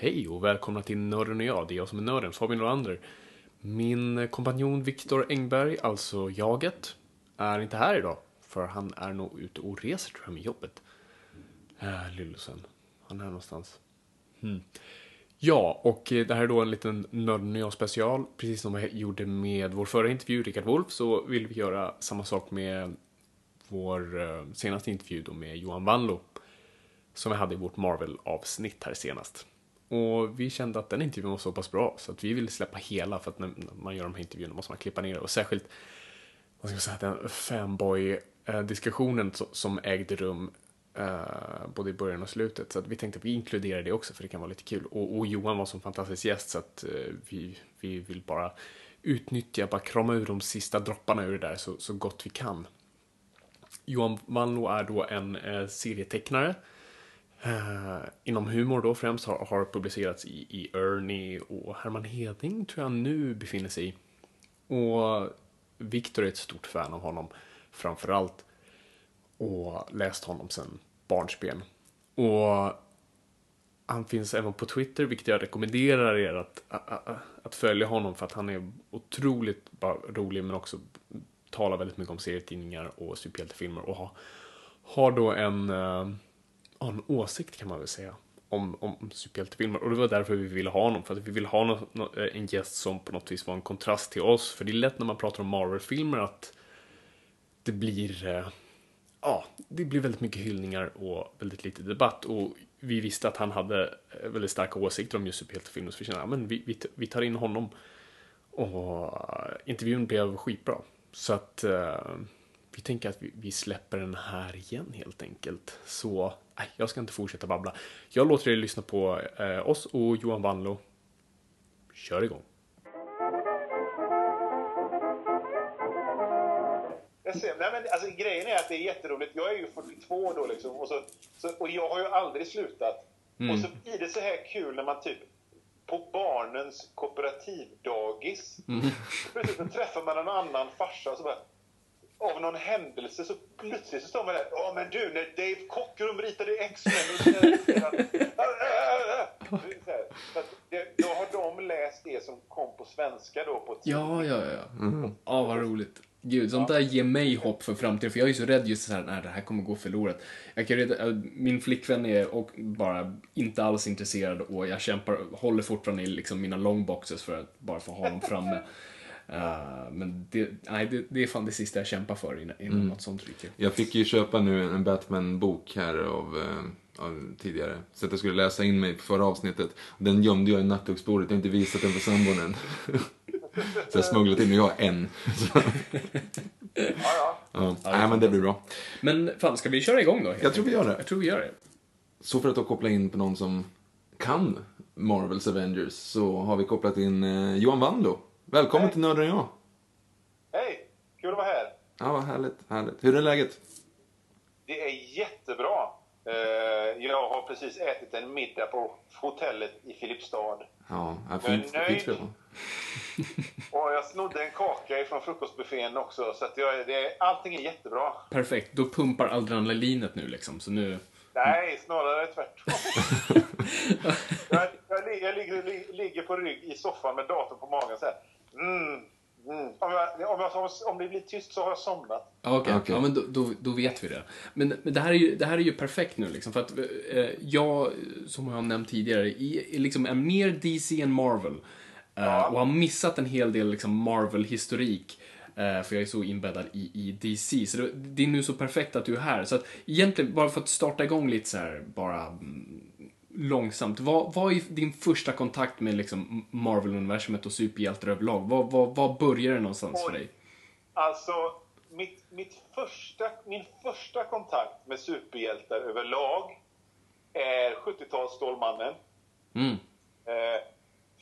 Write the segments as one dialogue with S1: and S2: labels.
S1: Hej och välkomna till Nörden och jag. Det är jag som är nörden, Fabian Nordlander. Min kompanjon Viktor Engberg, alltså jaget, är inte här idag. För han är nog ute och reser tror jag med jobbet. Äh, Lillusen. Han är här någonstans. Hmm. Ja, och eh, det här är då en liten Nörden och jag special. Precis som vi gjorde med vår förra intervju, Rickard Wolff, så vill vi göra samma sak med vår eh, senaste intervju då med Johan Wanlo. Som vi hade i vårt Marvel-avsnitt här senast. Och vi kände att den intervjun var så pass bra så att vi ville släppa hela för att när man gör de här intervjuerna måste man klippa ner det. Och särskilt, vad ska man säga, den fanboy-diskussionen eh, som ägde rum uh, både i början och slutet. Så att vi tänkte att vi inkluderar det också för det kan vara lite kul. Och, och Johan var som fantastisk gäst så att uh, vi, vi vill bara utnyttja, bara krama ur de sista dropparna ur det där så, så gott vi kan. Johan Wanlo är då en uh, serietecknare eh, inom humor då främst har, har publicerats i, i Ernie och Herman Heding tror jag nu befinner sig i. Och Victor är ett stort fan av honom framförallt. Och läst honom sedan barnsben. Och han finns även på Twitter, vilket jag rekommenderar er att, att, att följa honom för att han är otroligt rolig men också talar väldigt mycket om serietidningar och superhjältefilmer och har, har då en uh, ha en åsikt kan man väl säga om, om superhjältefilmer. Och det var därför vi ville ha honom. För att vi ville ha no, no, eh, en gäst som på något vis var en kontrast till oss. För det är lätt när man pratar om Marvel-filmer att det blir, eh, ja, det blir väldigt mycket hyllningar och väldigt lite debatt. Och vi visste att han hade eh, väldigt starka åsikter om just superhjältefilmer. Så vi kände, ja men vi, vi, vi tar in honom. Och eh, intervjun blev skitbra. Så att eh, vi tänker att vi, vi, släpper den här igen helt enkelt. Så nej, jag ska inte fortsätta babbla. Jag låter er lyssna på eh, oss och Johan Wanlo. Kör igång.
S2: Jag ser, nej men, alltså, grejen är att det är jätteroligt. Jag är ju 42 då liksom. Och, så, så, och jag har ju aldrig slutat. Mm. Och så blir det så här kul när man typ på barnens kooperativdagis. Mm. Träffar man en annan farsa och så bara av någon händelse så plötsligt så står man där. Ja men du, när Dave Cockrum ritade X-Men. Då har de läst det som kom på svenska då på
S3: Ja, ja, ja. Mm. Ja, vad roligt. Gud, sånt där ger mig hopp för framtiden. För jag är så rädd just så här, nej det här kommer gå förlorat. Jag kan redan, min flickvän är och bara inte alls intresserad och jag kämpar, håller fortfarande i liksom mina longboxes för att bara få ha dem framme. Uh, men det, nej, det, det, är fan det sista jag kämpar för innan, innan mm. något sånt ryker.
S4: Jag fick ju köpa nu en Batman-bok här av, uh, av, tidigare. Så att jag skulle läsa in mig på förra avsnittet. Den gömde jag i nattduksbordet, jag har inte visat den för sambon än. så jag smugglade in, jag har en. ja, ja. ja. Nej, men det blir bra.
S3: Men fan, ska vi köra igång då?
S4: Jag tror vi gör det.
S3: Jag tror vi gör det.
S4: Så för att då koppla in på någon som kan Marvels Avengers så har vi kopplat in eh, Johan Wandlo. Välkommen Hej. till Nörden jag.
S2: Hej! Kul att vara här.
S4: Ja, vad härligt, härligt. Hur är läget?
S2: Det är jättebra. Eh, jag har precis ätit en middag på hotellet i Filipstad.
S4: Ja, ja,
S2: Jag är
S4: fint.
S2: nöjd. Och jag snodde en kaka från frukostbuffén också. Så att jag, det, allting är jättebra.
S1: Perfekt, då pumpar adrenalinet nu liksom. Så nu...
S2: Nej, snarare tvärtom. jag, jag, jag ligger, li, ligger på rygg i soffan med datorn på magen så här. Mm, mm. Om, jag, om, jag, om det blir tyst så har jag somnat.
S1: Ja, Okej,
S4: Okej.
S1: ja, men då, då, då vet vi det. Men, men det, här är ju, det här är ju perfekt nu liksom, för att eh, jag, som jag har nämnt tidigare, är, är liksom är mer DC än Marvel. Eh, Och har missat en hel del liksom, Marvel-historik. eh, för jag är så inbäddad i, i DC. Så det, det är nu så perfekt att du är här. Så att egentligen, bara för att starta igång lite så här, bara mm, långsamt. Vad, vad är din första kontakt med liksom, Marvel-universumet och superhjältar överlag? Vad, vad, vad börjar det någonstans för dig?
S2: Alltså, mitt, mitt första, min första kontakt med superhjältar överlag är 70-talsstålmannen.
S1: Mm.
S2: Eh,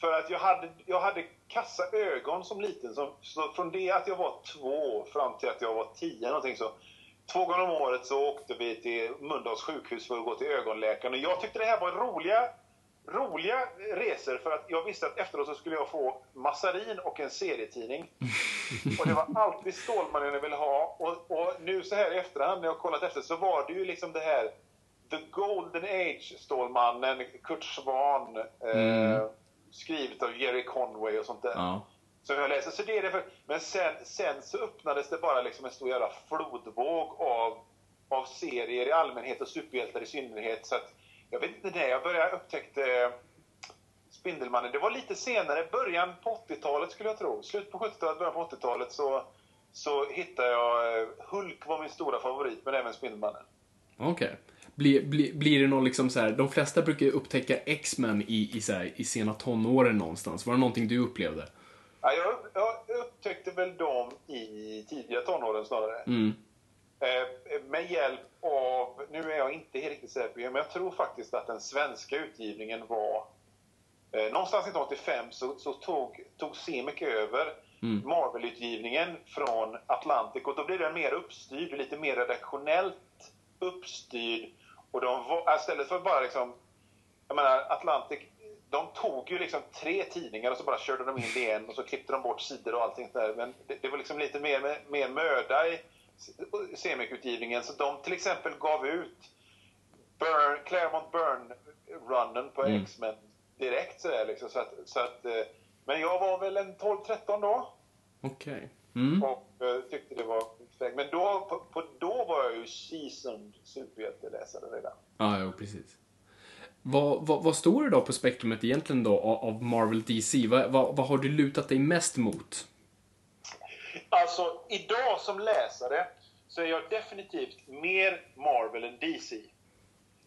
S2: för att jag hade, jag hade kassa ögon som liten. Så, så från det att jag var två fram till att jag var tio någonting så. Två gånger om året så åkte vi till Mölndals sjukhus för att gå till ögonläkaren. Och jag tyckte det här var roliga, roliga resor för att jag visste att efteråt så skulle jag få massarin och en serietidning. Och det var alltid Stålmannen jag ville ha. Och, och nu så här i efterhand när jag kollat efter så var det ju liksom det här The Golden Age Stålmannen, Kurt Swan, eh, skrivet av Jerry Conway och sånt där.
S1: Ja.
S2: Som jag läser. Så det är det för, men sen, sen så öppnades det bara liksom en stor jävla flodvåg av, av serier i allmänhet och superhjältar i synnerhet. Så att, jag vet inte när jag började upptäckte eh, Spindelmannen. Det var lite senare, början på 80-talet skulle jag tro. Slut på 70-talet, början på 80-talet så, så hittade jag... Eh, Hulk var min stora favorit, men även Spindelmannen.
S1: Okej. Blir, blir, blir det någon liksom så här, de flesta brukar ju upptäcka X-Men i, i, så här, i sena tonåren någonstans. Var det någonting du upplevde?
S2: Ja, jag, jag upptäckte väl dem i tidiga tonåren snarare.
S1: Mm.
S2: Eh, med hjälp av, nu är jag inte riktigt säker på men jag tror faktiskt att den svenska utgivningen var eh, någonstans 1985 så, så tog, tog Semic över Marvel-utgivningen från Atlantic och då blev den mer uppstyrd, lite mer redaktionellt uppstyrd. Och de var, istället för bara liksom, jag menar Atlantic, de tog ju liksom tre tidningar och så bara körde de in det igen och så klippte de bort sidor och allting där. Men det, det var liksom lite mer, mer möda i Semic-utgivningen. Så de till exempel gav ut Burn, Claremont Burn-runnen på X-Men direkt sådär liksom. Så att, så att, eh, men jag var väl en 12-13 då
S1: Okej. Mm.
S2: och eh, tyckte det var perfekt. Men då, på, på, då var jag ju seasoned superhjälteläsare redan.
S1: Ja, jo, precis. Vad, vad, vad står det då på spektrumet egentligen då av Marvel DC? Vad, vad, vad har du lutat dig mest mot?
S2: Alltså, idag som läsare så är jag definitivt mer Marvel än DC.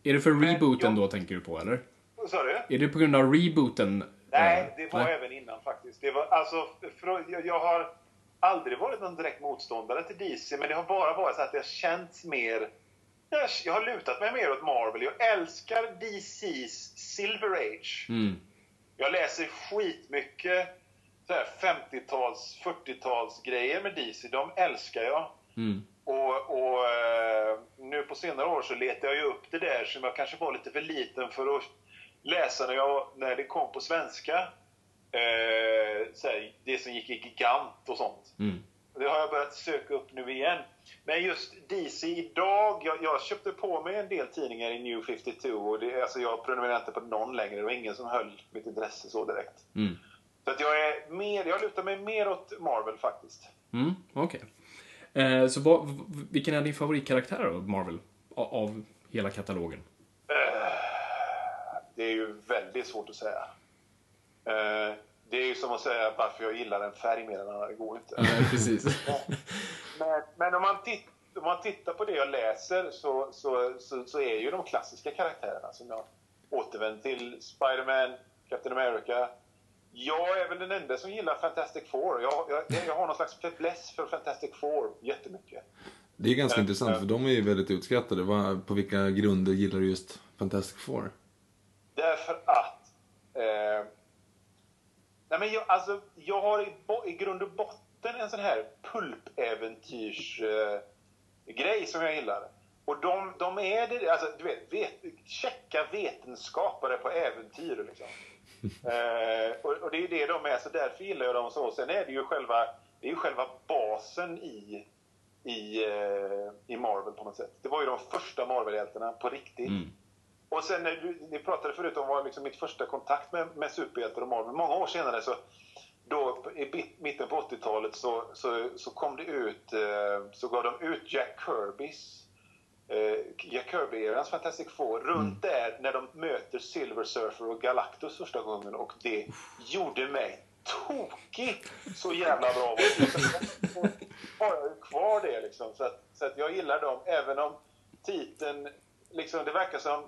S1: Är det för rebooten
S2: jag-
S1: då, tänker du på, eller?
S2: Vad sa du?
S1: Är det på grund av rebooten?
S2: Nej,
S1: eh,
S2: det var även innan faktiskt. Det var, alltså, för, jag, jag har aldrig varit någon direkt motståndare till DC, men det har bara varit så att det har känts mer... Jag, jag har lutat mig mer åt Marvel. Jag älskar DCs Silver Age.
S1: Mm.
S2: Jag läser skitmycket så här 50-tals, 40-tals grejer med DC. De älskar jag.
S1: Mm.
S2: Och, och eh, nu på senare år så letar jag ju upp det där som jag kanske var lite för liten för att läsa när, jag, när det kom på svenska. Eh, här, det som gick i Gigant och sånt.
S1: Mm.
S2: Det har jag börjat söka upp nu igen. Men just DC idag, jag, jag köpte på mig en del tidningar i New 52 och det, alltså jag prenumererar inte på någon längre. Det var ingen som höll mitt intresse så direkt.
S1: Mm.
S2: Så att jag är mer, jag lutar mig mer åt Marvel faktiskt.
S1: Mm, okej. Eh, så vad, v- vilken är din favoritkaraktär av Marvel? Av, av hela katalogen?
S2: Det är ju väldigt svårt att säga. Eh, det är ju som att säga varför jag gillar en färg mer än annan. Det går inte.
S1: Ja, precis.
S2: Men, men om, man titt, om man tittar på det jag läser så, så, så, så är ju de klassiska karaktärerna som jag återvänder till. Spiderman, Captain America. Jag är väl den enda som gillar Fantastic Four. Jag, jag, jag har någon slags fäbless för Fantastic Four jättemycket.
S4: Det är ganska
S2: Ja,
S4: intressant för de är ju väldigt utskattade. På vilka grunder gillar du just Fantastic Four?
S2: Därför att... Eh, nej men jag, alltså, jag har i, i grund och botten en sån här pulpäventyrs eh, som jag gillar. Och de, de är det, alltså du vet, vet checka vetenskapare på äventyr liksom. eh, och, och, det är ju det de är, så därför gillar jag dem så. Sen är det ju själva, det är ju själva basen i, i, eh, i Marvel på något sätt. Det var ju de första Marvel-hjältarna på riktigt. Mm. Och sen när du, ni pratade förut om var liksom mitt första kontakt med, med superhjältar och Marvel. Många år senare så då i mitten på 80-talet så, så, så kom det ut, eh, så gav de ut Jack Kirbys eh, Jack Kirby-erans Fantastic Four runt mm. där när de möter Silver Surfer och Galactus första gången och det gjorde mig tokig så jävla bra. Och har jag ju kvar det liksom. Så att, så att jag gillar dem även om titeln, liksom det verkar som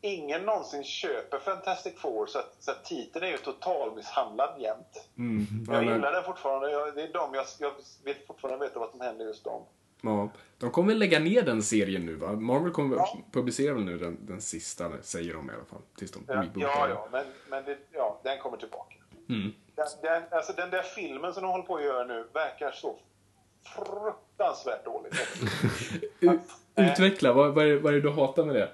S2: ingen någonsin köper Fantastic Four så att, så att titeln är ju totalmisshandlad jämt. Mm, jag gillar den fortfarande. Jag, det är de jag, jag vill fortfarande veta vad som händer just dem.
S1: Ja, de kommer lägga ner den serien nu va? Marvel kommer ja. publicera väl nu den, den sista, säger de i alla fall. Tills de
S2: ja, ja, ja, men, men det, ja, den kommer tillbaka. Mm. Den, den, alltså den där filmen som de håller på att göra nu verkar så fruktansvärt dålig.
S1: Utveckla, vad, vad, är, vad är det du hatar med det?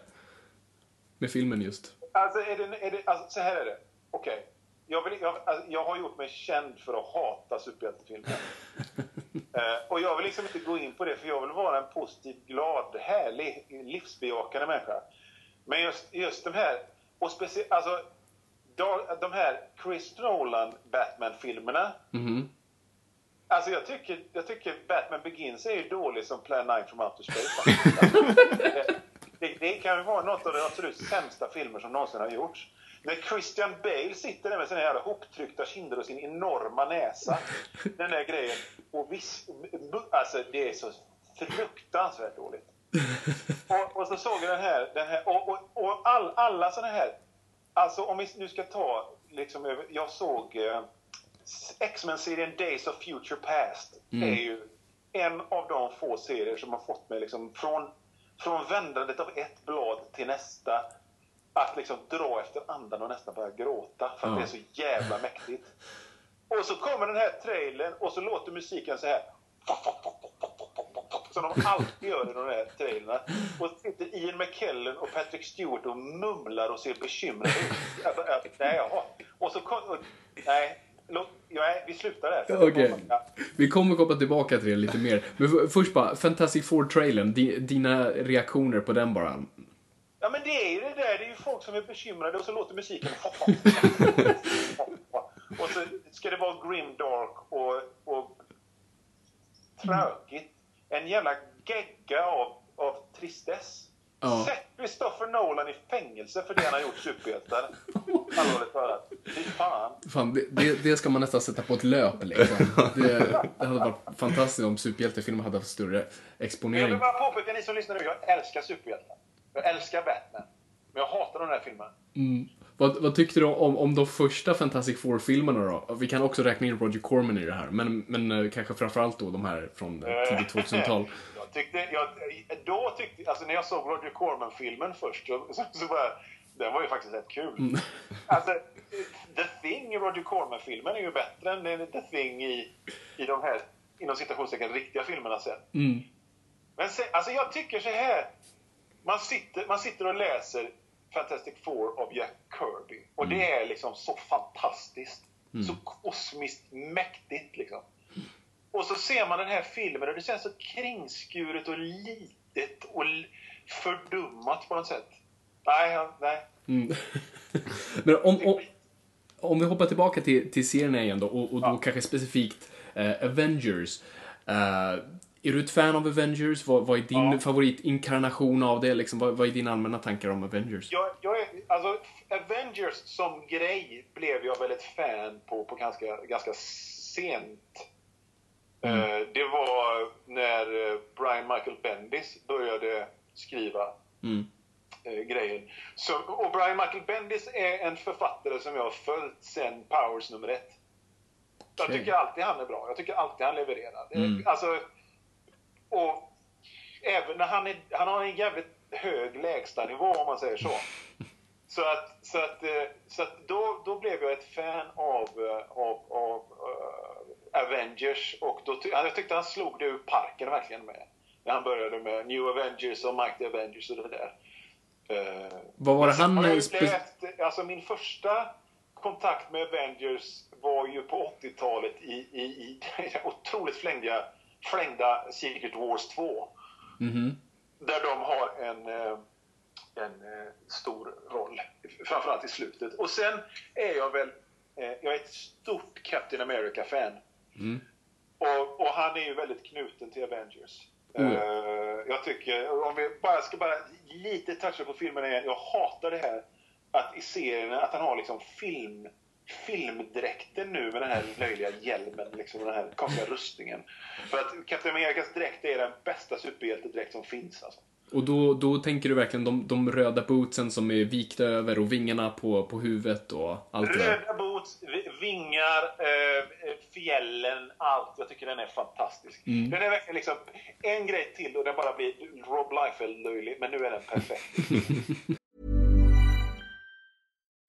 S1: Med filmen just?
S2: Alltså, är det, är det, alltså så här är det. Okej. Okay. Jag, jag, alltså, jag har gjort mig känd för att hata superhjältefilmer. uh, och jag vill liksom inte gå in på det, för jag vill vara en positiv, glad, härlig, livsbejakande människa. Men just, just de här, och speciellt, alltså de här Chris Nolan Batman-filmerna. Mm -hmm. Alltså jag tycker, jag tycker Batman Begins är ju dålig som Plan 9 from Outer Space. det, det, kan ju vara något av de absolut sämsta filmer som någonsin har gjorts. När Christian Bale sitter där med sina jävla hoptryckta kinder och sin enorma näsa. Den där grejen. Och vis, alltså det är så fruktansvärt dåligt. Och, och så såg jag den här, den här och, och, och all, alla såna här Alltså om vi nu ska ta, liksom, jag såg eh, X-Men-serien Days of Future Past. Mm. är ju en av de få serier som har fått mig liksom från, från vändandet av ett blad till nästa att liksom dra efter andan och nästan börja gråta för att mm. det är så jävla mäktigt. Och så kommer den här trailern och så låter musiken så här som de alltid gör i de här trailerna. Och sitter Ian McKellen och Patrick Stewart och mumlar och ser bekymrade ut. Alltså, nej, jaha. Och så kom, och, nej, Låt, ja, vi slutar där.
S1: Okay. Vi kommer komma tillbaka till det lite mer. Men först bara, Fantastic Four-trailern. Dina reaktioner på den bara.
S2: Ja, men det är ju det där. Det är ju folk som är bekymrade och så låter musiken Och så ska det vara grim dark och, och tråkigt en jävla gegga av, av tristess. Ja. Sätt Christopher Nolan i fängelse för det han har gjort superhjältar. Allvarligt talat. Fy fan.
S1: fan det, det, det, ska man nästan sätta på ett löp liksom. Det, det hade varit fantastiskt om superhjältefilmer hade haft större exponering. Jag
S2: vill bara påpeka, ni som lyssnar nu, jag älskar superhjältar. Jag älskar Batman. Men jag hatar de här filmerna.
S1: Mm. Vad, vad, tyckte du om, om de första Fantastic Four-filmerna då? Vi kan också räkna in Roger Corman i det här, men, men eh, kanske framförallt då de här från eh, tidigt 2000-tal.
S2: jag tyckte, jag, då tyckte, alltså när jag såg Roger Corman-filmen först, så, så, var den var ju faktiskt rätt kul. Mm. Alltså, The Thing i Roger Corman-filmen är ju bättre än The Thing i, i de här, inom citationstecken, riktiga filmerna sen. Mm. Men sen, alltså jag tycker så här. Man sitter, man sitter och läser Fantastic Four av Jack Kirby. Och mm. det är liksom så fantastiskt. Mm. Så kosmiskt mäktigt liksom. Och så ser man den här filmen och det känns så kringskuret och litet och fördummat på något sätt. Nej, nej. Mm.
S1: Men om, om, om vi hoppar tillbaka till, till serien igen då och, och då ja. kanske specifikt eh, Avengers. Eh, är du ett fan av Avengers? Vad, vad är din ja. favoritinkarnation av det? Liksom, vad, vad är dina allmänna tankar om Avengers?
S2: Jag, jag är, alltså, Avengers som grej blev jag väl ett fan på, på ganska, ganska sent. Mm. Uh, det var när uh, Brian Michael Bendis började skriva mm. uh, grejen. Så, och Brian Michael Bendis är en författare som jag har följt sen Powers nummer ett. Jag tycker alltid han är bra. Jag tycker alltid han levererar. Mm. Alltså, och även när han, är, han har en jävligt hög lägstanivå om man säger så. Så att, så att, eh, så att då, då blev jag ett fan av, eh, av, av uh, Avengers och då ty jag tyckte han slog det ur parken verkligen med, När han började med New Avengers och the Avengers och det där.
S1: Uh, Vad var det han...
S2: Läst, alltså min första kontakt med Avengers var ju på 80-talet i, i, i den otroligt flängda, flängda Secret Wars 2.
S1: Mm -hmm.
S2: Där de har en, eh, en eh, stor roll, framförallt i slutet. Och sen är jag väl, jag är ett stort Captain America-fan.
S1: Mm.
S2: Och, och, han är ju väldigt knuten till Avengers. Mm. Jag tycker, om vi bara ska bara lite toucha på filmen igen. Jag hatar det här att i serien att han har liksom film filmdräkten nu med den här löjliga hjälmen liksom, och den här konstiga rustningen. För att Captain Americas dräkt är den bästa superhjältedräkt som finns alltså.
S1: Och då, då tänker du verkligen de, de röda bootsen som är vikta över och vingarna på, på huvudet och allt
S2: det där? Röda boots, vingar, eh, fjällen, allt. Jag tycker den är fantastisk. Mm. Den är verkligen liksom en grej till och den bara blir Rob Liefeld-löjlig, men nu är den perfekt.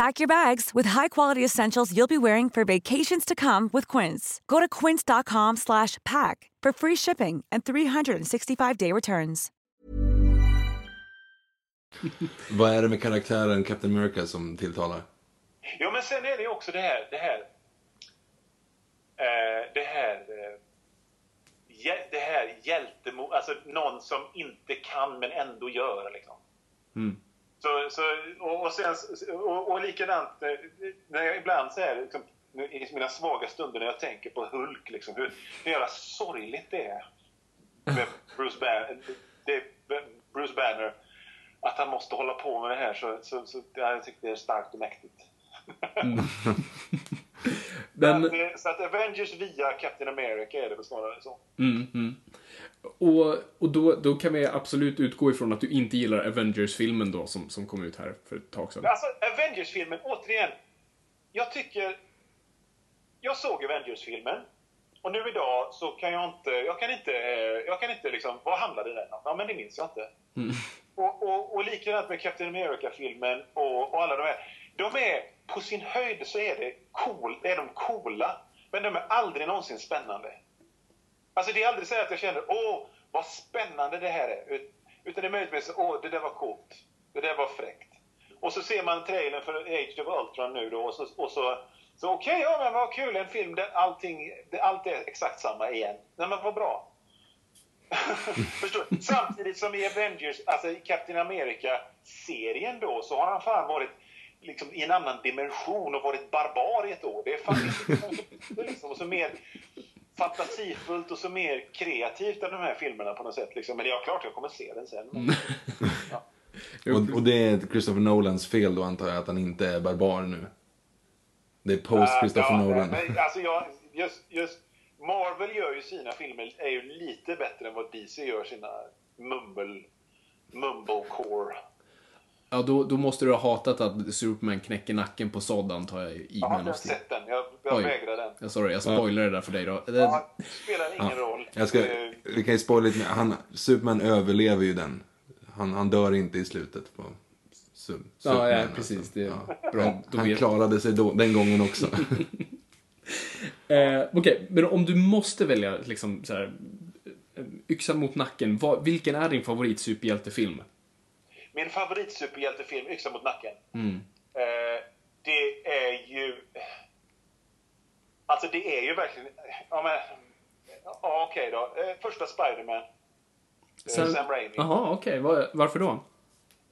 S5: Pack your bags with high-quality essentials you'll be wearing for vacations to come with Quince. Go to quince.com slash pack for free shipping and 365-day returns.
S4: Vad är det med karaktären Captain America som tilltalar?
S2: Ja, men sen är det också det här, det här, eh, det här, eh, det här hjältemod, alltså någon som inte kan men ändå gör liksom.
S1: Mm.
S2: Så, så, och, och, sen, och, och likadant eh, när jag ibland så liksom, i mina svaga stunder när jag tänker på Hulk, liksom, hur, hur jävla sorgligt det är med Bruce Banner, det, Bruce Banner att han måste hålla på med det här. Så, så, så jag tycker det är starkt och mäktigt. Mm. Men... Eh, så att Avengers via Captain America är det väl snarare så.
S1: Mm, mm. Och, och då, då kan vi absolut utgå ifrån att du inte gillar Avengers-filmen då som, som kom ut här för ett tag sedan.
S2: Alltså, Avengers-filmen, återigen. Jag tycker... Jag såg Avengers-filmen. Och nu idag så kan jag inte... Jag kan inte... Jag kan inte liksom... Vad handlade den om? Ja, men det minns jag inte.
S1: Mm.
S2: Och, och, och likadant med Captain America-filmen och, och alla de här. De är... På sin höjd så är, det cool, är de coola. Men de är aldrig någonsin spännande. Alltså det är aldrig så att jag känner åh, vad spännande det här är. Utan det är möjligtvis åh, det där var coolt. Det där var fräckt. Och så ser man trailern för Age of Ultron nu då och så, och så, så okej, okay, ja men vad kul, en film där allting, där allt är exakt samma igen. Nej men vad bra. Förstår Samtidigt som i Avengers, alltså i Captain America-serien då, så har han fan varit liksom i en annan dimension och varit barbar i ett år. Det är fan liksom, och så mer fantasifullt och så mer kreativt än de här filmerna på något sätt. Liksom. Men det är klart jag kommer se den sen. Men,
S4: ja. och, och, det är Christopher Nolans fel då antar jag att han inte är barbar nu? Det är post Christopher uh, ja, Nolan.
S2: Men, alltså jag, just, just Marvel gör ju sina filmer är ju lite bättre än vad DC gör sina mumble, mumblecore
S1: Ja, då, då måste du ha hatat att Superman knäcker nacken på Sod antar jag. I
S2: ja, jag har sett den. Jag, jag vägrar den.
S1: Ja, sorry, jag spoilar det där för dig då.
S2: Det ja, spelar ingen ja. roll.
S4: Jag ska, vi kan ju spoila lite mer. Han, Superman överlever ju den. Han, han dör inte i slutet på
S1: Ja,
S4: Superman,
S1: ja
S4: alltså.
S1: precis. Det är
S4: Ja.
S1: bra.
S4: Han
S1: vet-
S4: klarade sig då, den gången också.
S1: Eh, Okej, men om du måste välja liksom så här, eh, yxa mot nacken, vad, vilken är din favorit superhjältefilm?
S2: Min favorit superhjältefilm, Yxa mot nacken.
S1: Mm.
S2: Eh, det är ju... Alltså det är ju verkligen... Ja, men... Ja, okej då. Eh, första Spiderman. Eh,
S1: Sam-
S2: Sam Raimi.
S1: Jaha, okej. Var, varför då?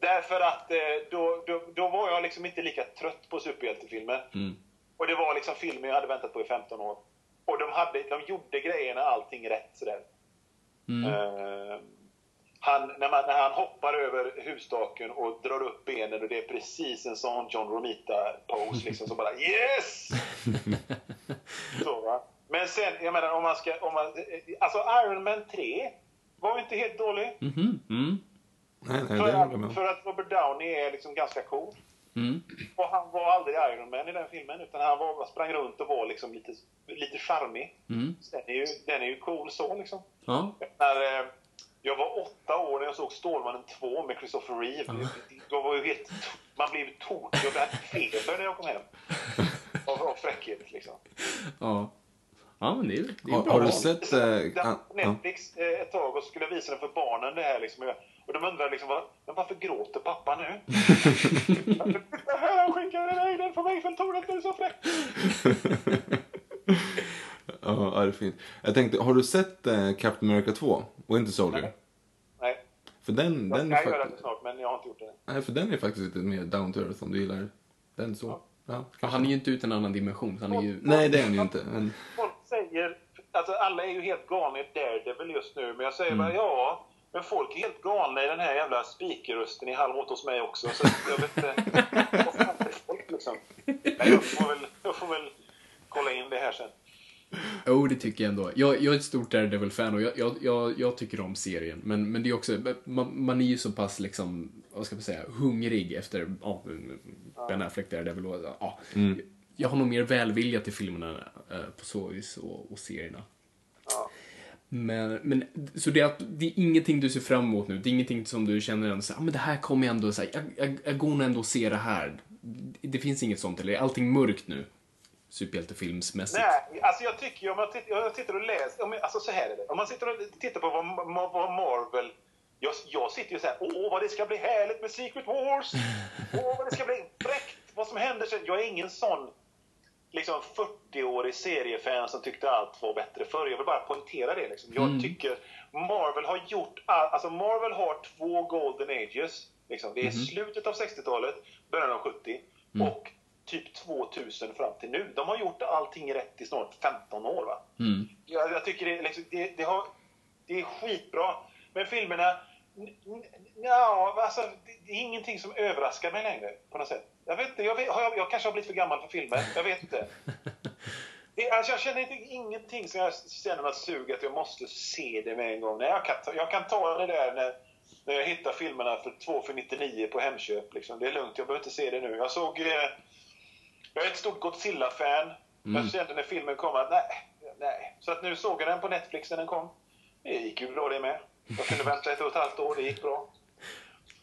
S2: Därför att eh, då, då, då var jag liksom inte lika trött på superhjältefilmer.
S1: Mm.
S2: Och det var liksom filmer jag hade väntat på i 15 år. Och de, hade, de gjorde grejerna allting rätt sådär.
S1: Mm.
S2: Han, när, man, när han hoppar över husstaken och drar upp benen och det är precis en sån John Romita-pose liksom. Så bara yes! så, va? Men sen, jag menar om man ska... Om man, alltså Iron Man 3 var inte helt dålig.
S1: Mhm, Mm.
S4: nej, nej,
S2: För att, för Robert Downey är liksom ganska cool.
S1: Mm.
S2: Och han var aldrig Iron Man i den filmen, utan han var, sprang runt och var liksom lite, lite charmig.
S1: Mm.
S2: Den, är ju, den är ju cool så liksom.
S1: Ja.
S2: När, eh, jag var åtta år när jag såg Stålmannen 2 med Christopher Reeve. Jag var ju helt, man blev tokig. Jag hade feber när jag kom hem. Av, av fräckhet liksom.
S1: Ja. Ja, men det är, det är
S4: Har,
S1: bra
S4: har du sett...
S2: Jag var
S4: ja.
S2: Netflix eh, ett tag och skulle visa den för barnen det här liksom. Och jag- Och de undrar liksom, vad- men varför gråter pappa nu? Han skickade iväg den från Eiffeltornet, det är så fräckt.
S4: Ja, det är fint. Jag tänkte, har du sett eh, Captain America 2? Winter Soldier?
S2: Nej,
S4: För den,
S2: jag
S4: den,
S2: ska
S4: är
S2: göra det snart, men jag har inte gjort det.
S4: nej, för den är faktiskt lite mer down to earth om du gillar den så. Ja,
S1: Ja, han är ju inte ut en annan dimension. så Han är ju...
S4: Nej, det är han ju inte. Men,
S2: Folk säger, alltså alla är ju helt galna i Daredevil just nu, men jag säger bara ja, men folk är helt galna i den här jävla speakerrösten i Halv åt hos mig också. Så jag vet inte, folk liksom? Nej, jag får väl, jag får väl kolla in det här sen.
S1: Jo, oh, det tycker jag ändå. Jag, jag är ett stort Daredevil-fan och jag, jag, jag, jag tycker om serien. Men, men det är också, man, man är ju så pass liksom, vad ska man säga, hungrig efter ja, Ben Affleck Daredevil och ja. Jag har nog mer välvilja till filmerna eh, på så vis och, och serierna.
S2: Ja.
S1: Men, men så det är, det är ingenting du ser fram emot nu? Det är ingenting som du känner ändå så ah, men det här kommer jag ändå, så här, jag, jag, jag går nog ändå att se det här. Det, det finns inget sånt, eller är allting mörkt nu? Superhjältefilmsmässigt?
S2: Nej, alltså jag tycker ju om jag, titt, om jag sitter och läser, om jag, alltså så här är det. Om man sitter och tittar på vad, vad Marvel, jag, jag sitter ju så här, åh vad det ska bli härligt med Secret Wars, åh vad det ska bli fräckt, vad som händer sen. Jag är ingen sån liksom 40-årig seriefan som tyckte allt var bättre förr. Jag vill bara poängtera det. Liksom. Jag tycker Marvel har gjort all, alltså Marvel har två golden ages. Liksom. Det är slutet av 60-talet, början av 70 och typ 2000 fram till nu. De har gjort allting rätt i snart 15 år. Va?
S1: Mm.
S2: Jag, jag tycker det, liksom, det, det, har, det är skitbra. Men filmerna, ja, alltså, det, är ingenting som överraskar mig längre på något sätt. Jag vet inte, jag, vet, jag, jag kanske har blivit för gammal för filmer. Jag vet inte. Det, alltså, jag känner inte, ingenting som jag känner något sug att jag måste se det med en gång. Nej, jag, kan ta, jag kan ta det där när, när jag hittar filmerna för 2 för 99 på Hemköp. Liksom. Det är lugnt, jag behöver inte se det nu. Jag såg... Eh, jag är ett stort Godzilla-fan. Jag kände när filmen kom att nej, nej. Så att nu såg jag den på Netflix när den kom. Det gick ju bra det med. Jag kunde vänta ett och ett halvt år, det gick bra.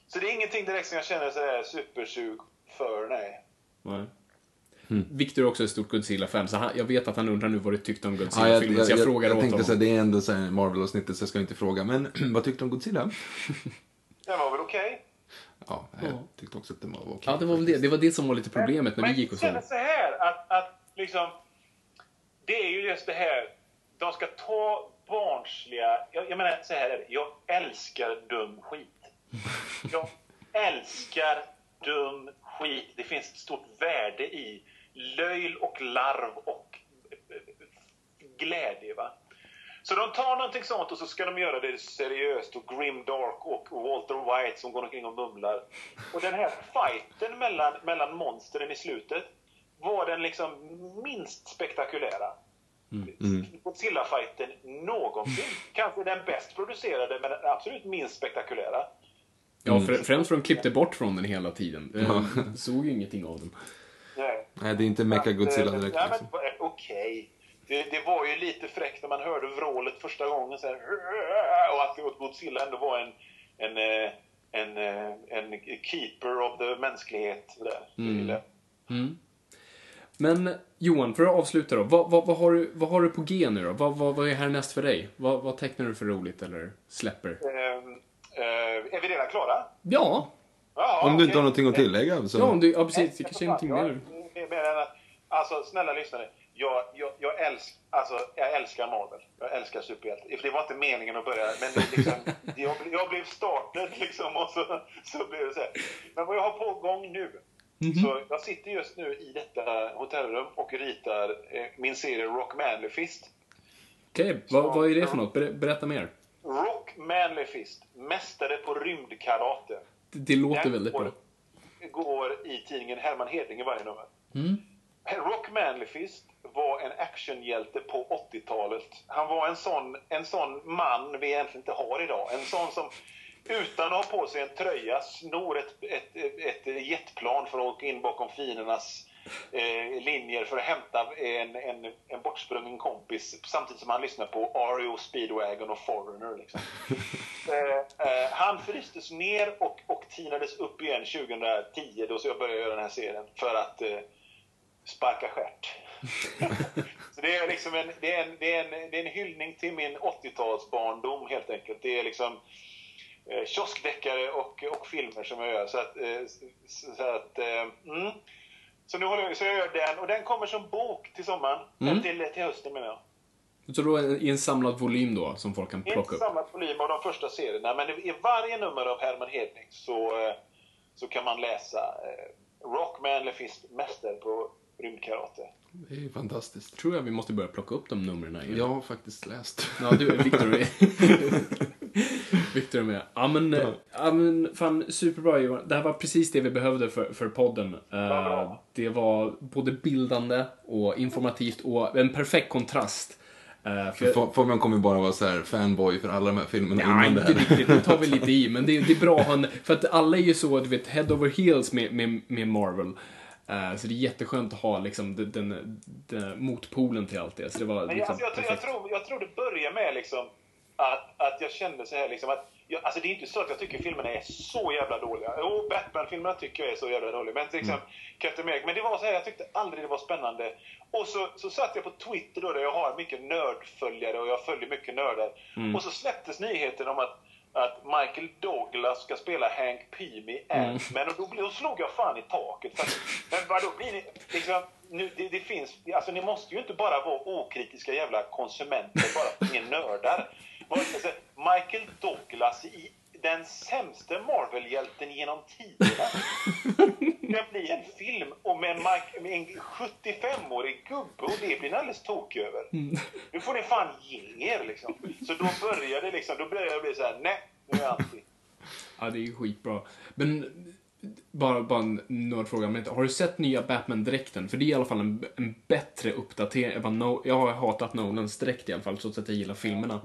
S2: Så det är ingenting direkt som jag känner sådär supersug för, nej.
S1: Nej. Victor är också ett stort Godzilla-fan, så han, jag vet att han undrar nu vad du tyckte om
S4: ja, jag,
S1: Godzilla-filmen,
S4: jag,
S1: så jag,
S4: jag,
S1: frågar
S4: jag
S1: åt
S4: tänkte
S1: honom.
S4: så här, det är ändå Marvel-avsnittet så jag ska inte fråga. Men vad tyckte du om Godzilla?
S2: Den var väl okej.
S4: Ja, jag tyckte också att den var okej.
S1: Ja, det var väl det. Det var det som var lite problemet när vi gick och
S2: Men
S1: såg.
S2: känner så här att, att liksom, det är ju just det här, de ska ta barnsliga, jag, jag menar så här är det, jag älskar dum skit. Jag älskar dum skit. Det finns ett stort värde i löjl och larv och eh, glädje. Va? Så de tar någonting sånt och så ska de göra det seriöst och grim dark och Walter White som går omkring och mumlar. Och den här fighten mellan, mellan monstren i slutet var den liksom minst spektakulära. Godzilla-fighten någonsin. Kanske den bäst producerade men den absolut minst spektakulära.
S1: Ja, för, främst för de klippte bort från den hela tiden. Jag såg ju ingenting av den.
S2: Nej.
S4: Nej, det är inte Mecha Godzilla
S2: eh,
S4: direkt.
S2: Ja,
S4: Liksom.
S2: eh, Okej. Det, det var ju lite fräckt när man hörde vrålet första gången. Så här, och att Godzilla ändå var en, en, eh, en, eh, en keeper of the mänsklighet. Där.
S1: Mm. Mm. Men Johan, för att avsluta då. Vad, vad, vad, har, du, vad har du på G nu då? Vad, vad, vad är härnäst för dig? Vad, vad tecknar du för roligt eller släpper?
S2: Uh, uh, är vi redan klara?
S1: Ja.
S4: Aha, om du okay. inte har någonting att tillägga.
S1: Så. Ja, om du, ja, precis. Det kanske är någonting mer.
S2: Alltså, snälla lyssnare. Jag, jag, jag, älsk, alltså, jag älskar Marvel. Jag älskar superhjältar. Det var inte meningen att börja, men liksom, jag, jag blev startad liksom och så, så blev det så här. Men vad jag har på gång nu. Mm -hmm. Så jag sitter just nu i detta hotellrum och ritar eh, min serie Rock Manly Fist.
S1: Okej, okay. vad, vad är det för något? Berätta mer.
S2: Rock Manly Fist, mästare på rymdkarate.
S1: Det, det låter Den väldigt
S2: går,
S1: bra.
S2: går i tidningen Herman Hedling i varje nummer.
S1: Mm.
S2: Rock Manly Fist var en actionhjälte på 80-talet. Han var en sån, en sån man vi egentligen inte har idag. En sån som utan att ha på sig en tröja snor ett, ett, ett jetplan för att åka in bakom fiendernas eh, linjer för att hämta en, en, en bortsprungen kompis samtidigt som han lyssnar på Ario, Speedwagon och Foreigner. Liksom. eh, eh, han frystes ner och, och tinades upp igen 2010 då så jag började göra den här serien för att eh, sparka stjärt. så det är liksom en, det är en, det är en, det är en hyllning till min 80-talsbarndom helt enkelt. Det är liksom eh, kioskdeckare och, och filmer som jag gör. Så att, eh, så att eh, mm. Så nu håller jag, så jag gör den och den kommer som bok till sommaren. Mm. Till, till hösten menar jag.
S1: Så då i en samlad volym då, som folk kan plocka upp? I
S2: en samlad volym av de första serierna. Men i varje nummer av Herman Hedling så, så kan man läsa eh, Rockman Lefist Mäster på rymdkarate.
S4: Det är fantastiskt.
S1: Tror jag vi måste börja plocka upp de numren igen.
S4: Jag har faktiskt läst.
S1: Ja, du, Victor är Victor är med. Ja men, ja. ja men fan superbra Johan. Det här var precis det vi behövde för, för podden. Uh, det var både bildande och informativt och en perfekt kontrast.
S4: Uh, för Fabian kommer bara vara så här fanboy för alla de här filmerna
S1: ja, innan det här. inte riktigt. Nu tar vi lite i. Men det, det är bra. Han, för att alla är ju så, du vet, head over heels med, med, med Marvel. Uh, så det är jätteskönt att ha liksom, den, den, den, motpolen till allt det. Så det var,
S2: liksom, alltså, jag, jag, tror, jag tror det börjar med liksom, att, att jag kände så här liksom att jag, alltså det är inte så att jag tycker filmerna är så jävla dåliga. Jo, Batman-filmerna tycker jag är så jävla dåliga. Men till mm. exempel mm. Captain America. Men det var så här, jag tyckte aldrig det var spännande. Och så, så satt jag på Twitter då, där jag har mycket nördföljare och jag följer mycket nördar. Mm. Och så släpptes nyheten om att att Michael Douglas ska spela Hank Pym i mm. Men och då, då slog jag fan i taket. För, men vadå, blir ni, liksom, nu, det, det, finns, alltså ni måste ju inte bara vara okritiska jävla konsumenter bara för att ni är nördar. Alltså, Michael Douglas i den sämsta Marvel-hjälten genom tiderna ska bli en film och med en, en 75-årig gubbe och det blir ni alldeles tokig över. Mm. Nu får ni fan ge er liksom. Så då börjar det liksom, då börjar det bli så här, nej, nu är jag anti.
S1: Ja, det är ju skitbra. Men bara, bara en nördfråga, men har du sett nya Batman-dräkten? För det är i alla fall en, en bättre uppdatering. No, jag har hatat Nolans dräkt i alla fall, trots att jag gillar filmerna.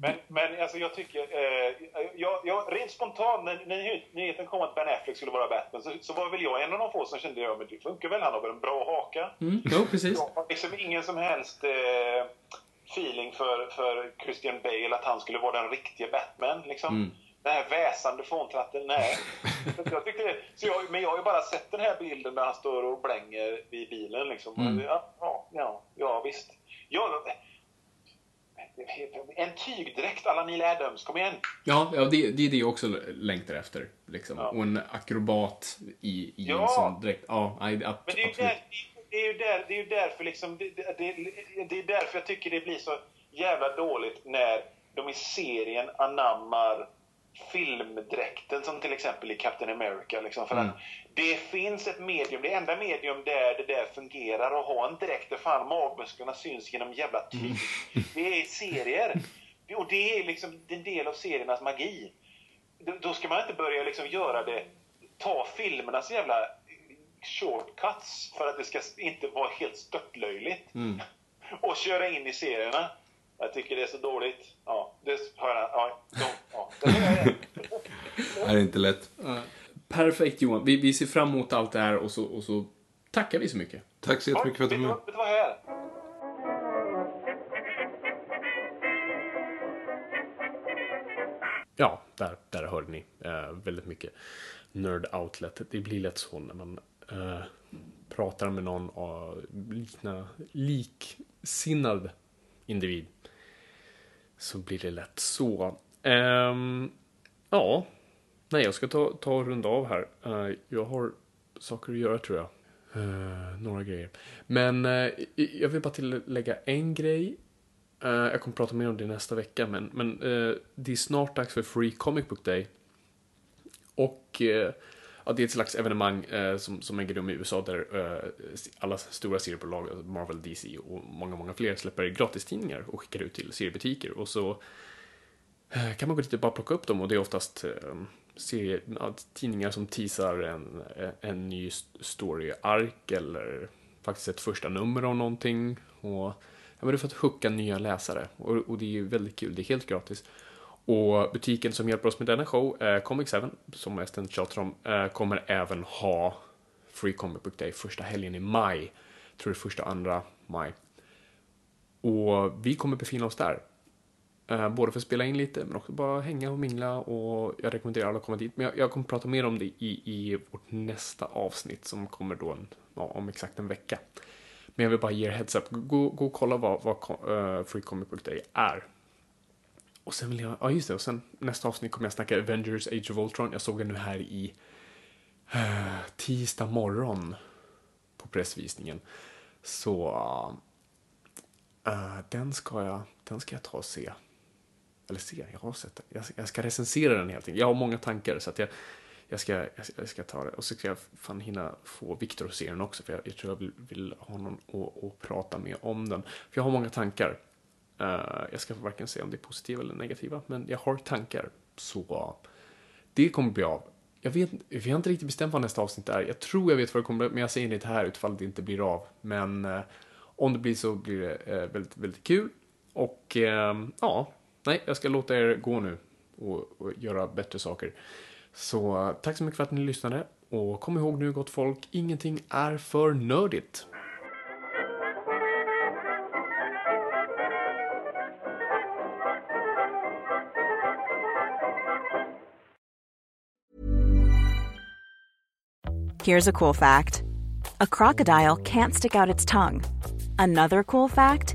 S2: Men, men alltså jag tycker, eh, jag, jag, rent spontant när, när nyheten kom att Ben Affleck skulle vara Batman så, så var väl jag en av de få som kände, ja men det funkar väl, han har väl en bra haka.
S1: Mm, jo, precis.
S2: Jag har liksom ingen som helst eh, feeling för, för Christian Bale att han skulle vara den riktiga Batman liksom. Mm. Den här väsande fåntratten, nej. jag tyckte, så jag, men jag har ju bara sett den här bilden där han står och blänger vid bilen liksom. Mm. Ja, ja, ja, visst. Jag, en tygdräkt alla Neil Adams, kom igen!
S1: Ja, ja det, det är det jag också längtar efter. Liksom. Ja. Och en akrobat i, i ja. en sån dräkt. Ja, nej,
S2: Men det är, ju där, det är ju där, det är ju därför liksom, det, det, det är därför jag tycker det blir så jävla dåligt när de i serien anammar filmdräkten som till exempel i Captain America. Liksom, för mm. att det finns ett medium, det enda medium där det där fungerar att ha en dräkt där fan magmusklerna syns genom jävla tyg. Mm. Det är serier. Och det är liksom en del av seriernas magi. Då ska man inte börja liksom göra det, ta filmernas jävla shortcuts för att det ska inte vara helt störtlöjligt. Mm. Och köra in i serierna. Jag tycker det är så dåligt. Ja, det har jag. Ja, det är
S4: inte lätt.
S1: Perfekt Johan. Vi, vi ser fram emot allt det här och så, och så tackar vi så mycket.
S4: Tack så jättemycket för att du var med.
S2: Vet du vad här?
S1: ja, där, där hörde ni eh, väldigt mycket Nerd Outlet. Det blir lätt så när man eh, pratar med någon och likna, liksinnad individ. Så blir det lätt så. Um, ja, nej, jag ska ta, ta och runda av här. Uh, jag har saker att göra tror jag. Uh, några grejer. Men uh, jag vill bara tillägga en grej. Uh, jag kommer prata mer om det nästa vecka, men, men det är snart dags för Free Comic Book Day. Och ja, det är ett slags evenemang som, som äger rum i USA där alla stora seriebolag, alltså Marvel, DC och många, många fler släpper gratistidningar och skickar ut till seriebutiker. Och så Eh, kan man gå dit och bara plocka upp dem och det är oftast ehm, serier, tidningar som teasar en, eh, en ny story-ark eller faktiskt ett första nummer av någonting. Och, ja, men det är för att hooka nya läsare och, och, det är ju väldigt kul, det är helt gratis. Och butiken som hjälper oss med denna show, eh, Comic 7, som jag ständigt tjatar om, eh, kommer även ha Free Comic Book Day första helgen i maj. Jag tror det är första, andra maj. Och vi kommer befinna oss där. Eh, både för att spela in lite, men också bara hänga och mingla och jag rekommenderar alla att komma dit. Men jag, jag kommer prata mer om det i, i vårt nästa avsnitt som kommer då en, ja, om exakt en vecka. Men jag vill bara ge er heads up. Gå, gå och kolla vad, vad uh, eh, Free Comic Book Day är. Och sen vill jag, ja just det, och sen nästa avsnitt kommer jag snacka Avengers Age of Ultron. Jag såg den nu här i uh, tisdag morgon på pressvisningen. Så uh, den ska jag, den ska jag ta och se. Eller se, jag har sett den. Jag, jag ska recensera den helt enkelt. Jag har många tankar så att jag, jag, ska, jag, jag ska ta det. Och så ska jag fan hinna få Viktor att se den också. För jag, jag tror jag vill, vill ha någon att prata med om den. För jag har många tankar. Uh, jag ska varken säga om det är positiva eller negativa. Men jag har tankar. Så det kommer bli av. Jag vet, vi har inte riktigt bestämt vad nästa avsnitt är. Jag tror jag vet vad det kommer bli, men jag säger inte här utifall det inte blir av. Men uh, om det blir så blir det uh, väldigt, väldigt kul. Och ja, nej, jag ska låta er gå nu och, och göra bättre saker. Så eh, tack så mycket för att ni lyssnade. Och kom ihåg nu gott folk, ingenting är för nördigt.
S5: Here's a cool fact. A crocodile can't stick out its tongue. Another cool fact